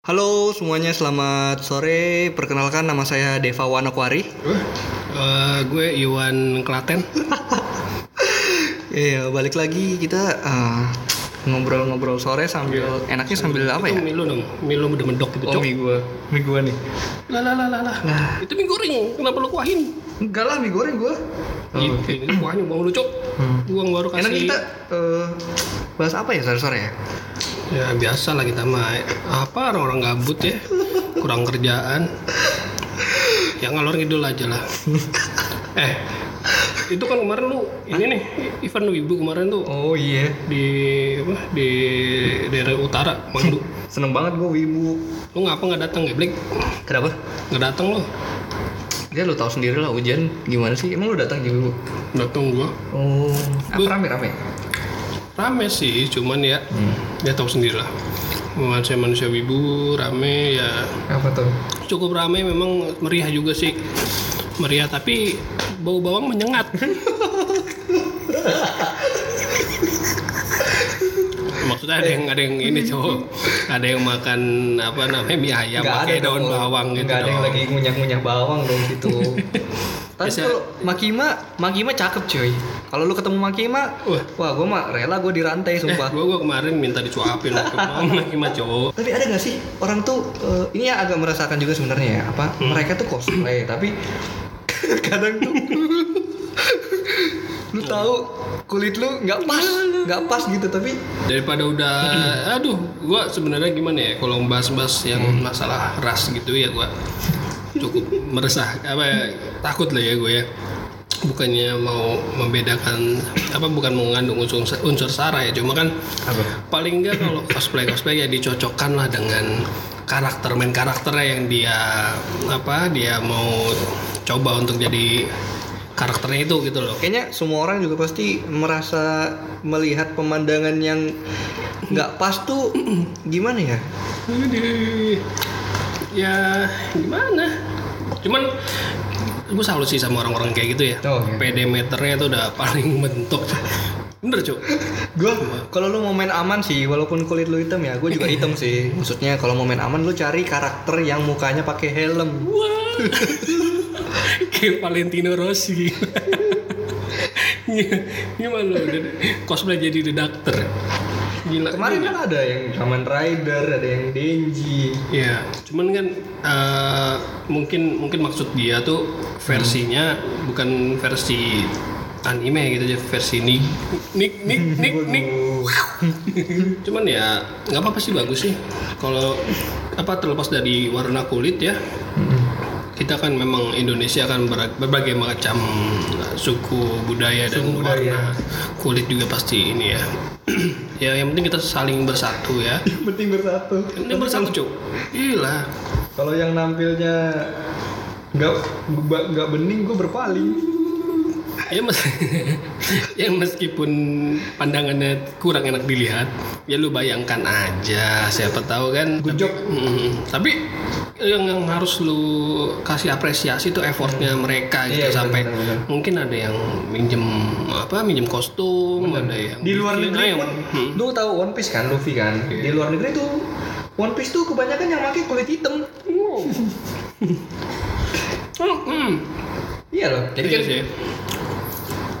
Halo semuanya, selamat sore. Perkenalkan nama saya Deva Wanokwari. Eh, gue Iwan Klaten. Iya, balik lagi kita eh, ngobrol-ngobrol sore sambil enaknya sambil apa ya? Itu mie lu dong, mie lu udah mendok gitu, Oh, mie gua. Mie gua nih. Lah lah lah lah lah. Itu mie goreng, kenapa lu kuahin? Enggak lah, mie goreng gua. Gitu, ini kuahin bang lu, cok. Gua baru kasih. Enaknya kita eh, bahas apa ya sore-sore ya? Ya biasa lah kita mah. Apa orang-orang gabut ya? Kurang kerjaan. Yang ngalor ngidul aja lah. eh, itu kan kemarin lu ini nih event Wibu kemarin tuh Oh iya, di apa di daerah utara Mandu. seneng banget gua wibu. Lu ngapa nggak datang ya, Blik? Kenapa? Nggak datang lu? Ya lu tahu sendiri lah hujan gimana sih? Emang lu datang wibu? Datang gua. Oh, apa rame-rame? Rame sih, cuman ya Hmm. ya tahu sendiri lah. Manusia manusia wibu rame ya Apa tuh? cukup rame memang meriah juga sih meriah tapi bau bawang menyengat maksudnya ada yang ada yang ini cowok ada yang makan apa namanya mie ayam Nggak pakai ada daun dong. bawang gitu Nggak ada yang lagi ngunyah-ngunyah bawang dong situ. Tapi kalau Makima, Makima cakep cuy. Kalau lu ketemu Makima, Wah. wah gue mah rela gue dirantai eh, sumpah. gua gua kemarin minta dicuapin mah cowok Tapi ada gak sih orang tuh eh, ini ya agak merasakan juga sebenarnya ya apa Hmm. mereka tuh cosplay tapi kadang tuh lu tahu kulit lu nggak pas nggak pas gitu tapi daripada udah aduh gua sebenarnya gimana ya kalau bahas-bahas yang masalah ras gitu ya gua cukup meresah apa ya, takut lah ya gue ya. Bukannya mau membedakan apa bukan mengandung unsur unsur sara ya cuma kan apa? paling enggak kalau cosplay cosplay ya dicocokkan lah dengan karakter main karakternya yang dia apa dia mau coba untuk jadi karakternya itu gitu loh kayaknya semua orang juga pasti merasa melihat pemandangan yang nggak pas tuh gimana ya Aduh. ya gimana cuman gue salut sih sama orang-orang kayak gitu ya Oh, iya. PD meternya tuh udah paling mentok bener cuk Gue kalau lu mau main aman sih, walaupun kulit lu hitam ya, gue juga hitam sih. Maksudnya kalau mau main aman lu cari karakter yang mukanya pakai helm. kayak Valentino Rossi gimana lo udah cosplay jadi the doctor gila Kemarin kan ada yang Kamen Rider, ada yang Denji. Ya, cuman kan eh, mungkin mungkin maksud dia tuh versinya bukan versi anime gitu aja, versi nik nik nik nik nik. Cuman ya nggak apa-apa sih bagus sih. Kalau apa terlepas dari warna kulit ya. Kita kan memang Indonesia kan ber- berbagai macam suku budaya dan Suku budaya. warna kulit juga pasti ini ya. ya yang penting kita saling bersatu ya. Penting bersatu. Ini bersatu cuk. Gila. Kalau yang nampilnya nggak nggak bening, gue berpaling. Ya mas, ya meskipun pandangannya kurang enak dilihat, ya lu bayangkan aja. Siapa tahu kan. Good tapi. Mm, tapi yang, yang harus lu kasih apresiasi tuh effortnya mereka gitu Iya, sampai benar, benar. mungkin ada yang minjem apa minjem kostum, ada yang Di luar bikin, negeri yang- pun, hmm. lu tahu One Piece kan, Luffy kan. Iya. Di luar negeri tuh One Piece tuh kebanyakan yang pakai kulit hitam. Wow. Hmm, hmm. Iya loh. Jadi Iya kan sih.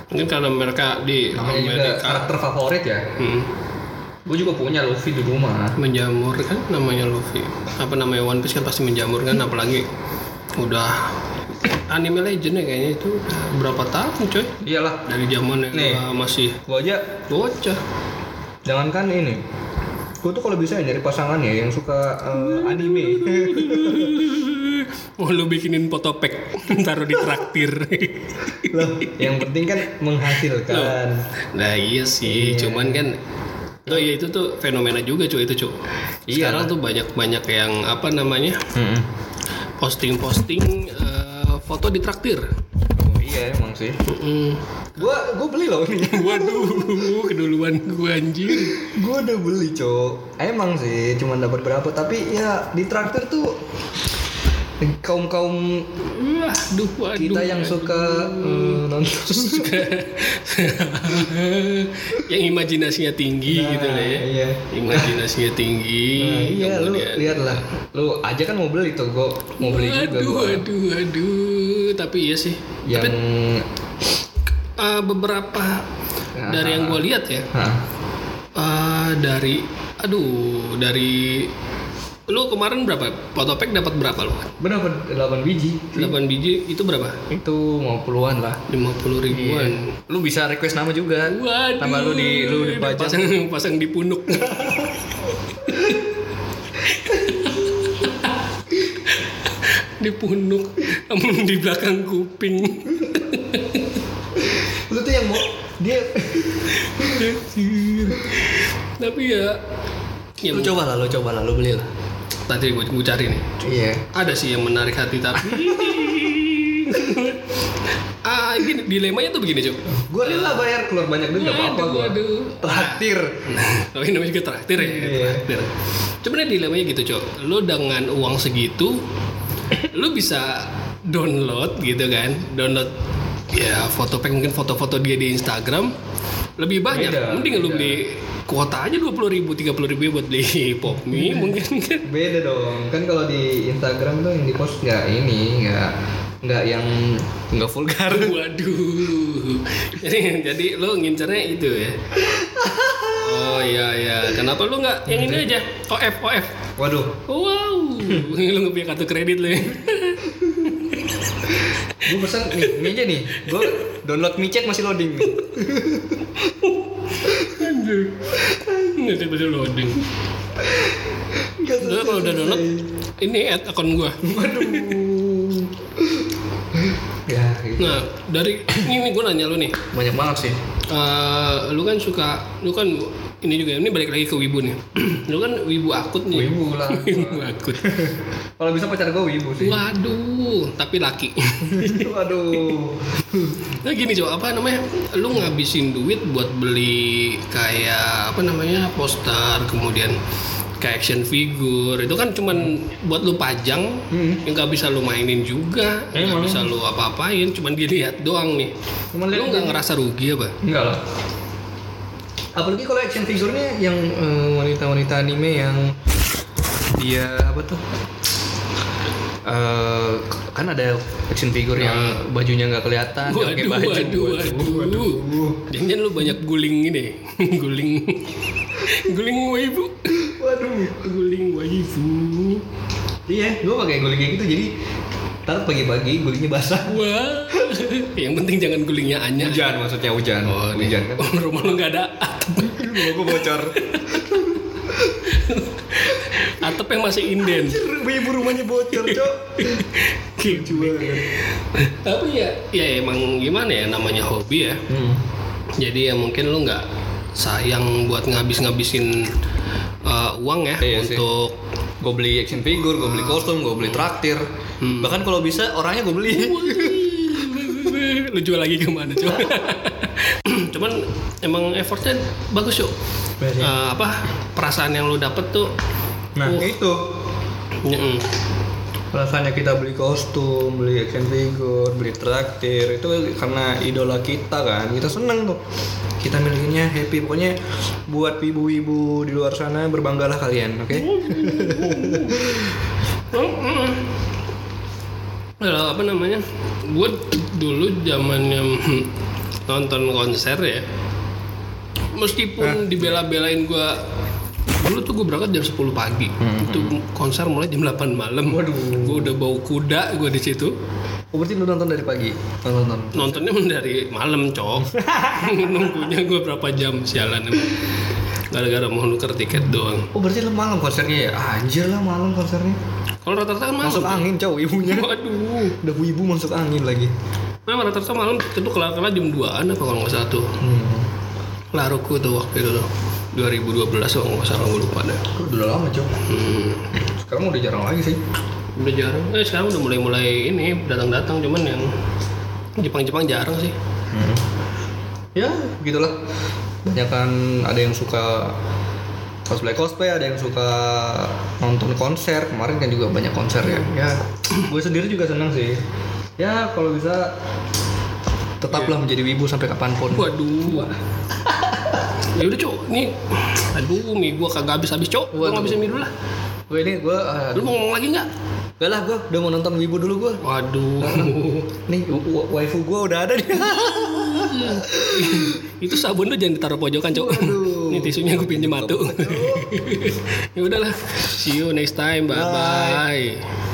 Mungkin karena mereka di Amerika karakter favorit ya. hmm, Gue juga punya Luffy di rumah. menjamur kan namanya Luffy. Apa namanya One Piece kan pasti menjamur kan apalagi udah anime legend ya kayaknya itu udah berapa tahun coy Iyalah. dari zaman yang Nih. gua masih Gue aja bocah jangankan ini. Gue tuh kalau bisa ya nyari pasangan ya yang suka eh, anime. mau lu bikinin foto pack taruh di traktir Loh, yang penting kan menghasilkan. nah iya sih cuman kan Oh iya itu tuh fenomena juga cuy itu cuy. Iya. Sekarang tuh banyak banyak yang apa namanya posting-posting eh, foto di traktir. Oh, iya emang sih. Mm. Gua gua beli loh nih. Waduh, keduluan gua anjir. gua udah beli, Cok. Emang sih cuma dapat berapa, tapi ya di traktir tuh kaum kaum Waduh, waduh. kita yang suka eh, nonton yang imajinasinya tinggi gitu lah ya. iya Imajinasinya tinggi. Nah, iya lu kemudian- lihat lah lu aja kan mau beli tuh gua mau beli juga Waduh, gua waduh, waduh. Tapi iya sih. yang Tapi eh, beberapa Nah. dari yang gue lihat ya, eh, dari, aduh, dari lu kemarin berapa? Fotopack dapat berapa lu? berapa 8 biji 8 biji itu berapa? itu mau puluhan lah 50 ribuan. lu bisa request nama juga Waduh. tambah lu di lu dipajang pasang pasang di punuk. di punuk, di belakang kuping. lu tuh yang mau dia Tapi ya, ya lu coba lah lu coba lah lu beli lah tadi gue, gue cari nih. iya Ada sih yang menarik hati tapi. ah, gini dilemanya tuh begini cuy. gua rela bayar keluar banyak duit gak apa-apa gua Waduh. traktir Oh ini namanya juga traktir ya. Iya. Traktir. Sebenarnya dilemanya gitu cok. Lo dengan uang segitu, lo bisa download gitu kan, download ya foto pack mungkin foto-foto dia di Instagram lebih banyak. Beda, Mending lo beda. beli kuota aja dua puluh ribu, tiga puluh ribu buat beli pop mie mungkin kan. beda dong kan kalau di Instagram tuh yang di post nggak ini nggak nggak yang nggak vulgar Waduh. Jadi jadi lo ngincernya itu ya. Oh iya iya. Kenapa lo nggak yang ini aja? OF OF. waduh Wow, lu nggak punya kartu kredit lu ya? gue pesan nih ini aja nih gue download micet masih loading nih Anjir. Loading. Udah kalau udah download, ini add akun gua. waduh ya gitu. Nah, dari ini gua nanya lu nih. banyak banget sih Eh, lu kan suka, lu kan ini juga ini balik lagi ke wibu nih. lu kan wibu akut nih. wibu lah wibu akut. kalau bisa pacar gue wibu sih Waduh, tapi laki. waduh Nah gini coba apa namanya? Lu ngabisin duit buat beli kayak apa namanya poster, kemudian kayak action figure itu kan cuman buat lu pajang, Hmm. yang nggak bisa lu mainin juga, nggak Emang. bisa lu apa-apain, cuman dilihat doang nih. Cuman lu nggak ngerasa rugi apa? enggak lah apalagi kalau action figurnya yang eh, wanita-wanita anime yang dia apa tuh? Eh, kan ada action figure yang bajunya nggak kelihatan dia pakai Waduh, baju. waduh, waduh, Jangan lu banyak guling ini, guling, guling waifu, waduh. Guling waifu. iya gue pakai guling kayak gitu jadi ntar pagi-pagi gulingnya basah. Wah, yang penting jangan gulingnya Anya. hujan maksudnya hujan. Oh, hujan kan? Oh, rumah lu nggak ada gue bocor Atap yang masih inden. ibu rumahnya bocor cok Tapi ya, ya emang gimana ya namanya hobi ya. hmm. Jadi ya mungkin lu nggak sayang buat ngabis-ngabisin uh, uang ya Iya untuk gue beli action figure gue beli kostum gue beli traktir Hmm. bahkan kalau bisa orangnya gue beli lu jual lagi ke mana coba? Cuman emang effortnya bagus yuk. Baik. Eh, apa perasaan yang lu dapet tuh? nah Uh, itu mm-mm. rasanya kita beli kostum beli action figure beli traktir itu karena idola kita kan kita seneng tuh kita milikinya happy pokoknya buat ibu-ibu di luar sana berbanggalah kalian oke Kalau apa namanya? Gue dulu zamannya nonton konser ya. Meskipun dibela-belain gue dulu tuh gue berangkat jam 10 pagi. Itu konser mulai jam 8 malam. Waduh. Gue udah bau kuda gue di situ. oh, berarti lu nonton dari pagi nonton Nontonnya dari malam, cok. Nunggunya gue berapa jam sialan emang. Gara-gara mau nuker tiket doang. oh berarti lu malam konsernya ya anjir lah malam konsernya Kalau rata-rata kan malam. masuk angin cowok ibunya Waduh. udah bu ibu masuk angin lagi Nah, rata-rata malam itu kelar-kelar jam 2an apa kalau nggak salah tuh. hmm. Laruku tuh waktu itu tuh 2012 kalau nggak salah gue lupa deh. udah lama cowok Hmm, sekarang udah jarang lagi sih udah jarang. Eh sekarang udah mulai-mulai ini datang-datang cuman yang Jepang-Jepang jarang sih. ya gitulah banyak kan ada yang suka cosplay cosplay ada yang suka nonton konser kemarin kan juga banyak konser ya ya gue sendiri juga senang sih ya kalau bisa tetaplah menjadi wibu sampai kapan pun Waduh. ya udah cok, nih aduh mie gua kagak habis habis cok, gua Waduh. nggak bisa mie dulu lah. gue ini gue uh, Lu mau ngomong lagi nggak? gak lah gue udah mau nonton wibu dulu gue Waduh. nih wa- wa- waifu gue udah ada nih itu sabun tuh jangan ditaruh pojokan cok. Ini tisunya gue pinjem atu. ya udahlah. See you next time. Bye bye.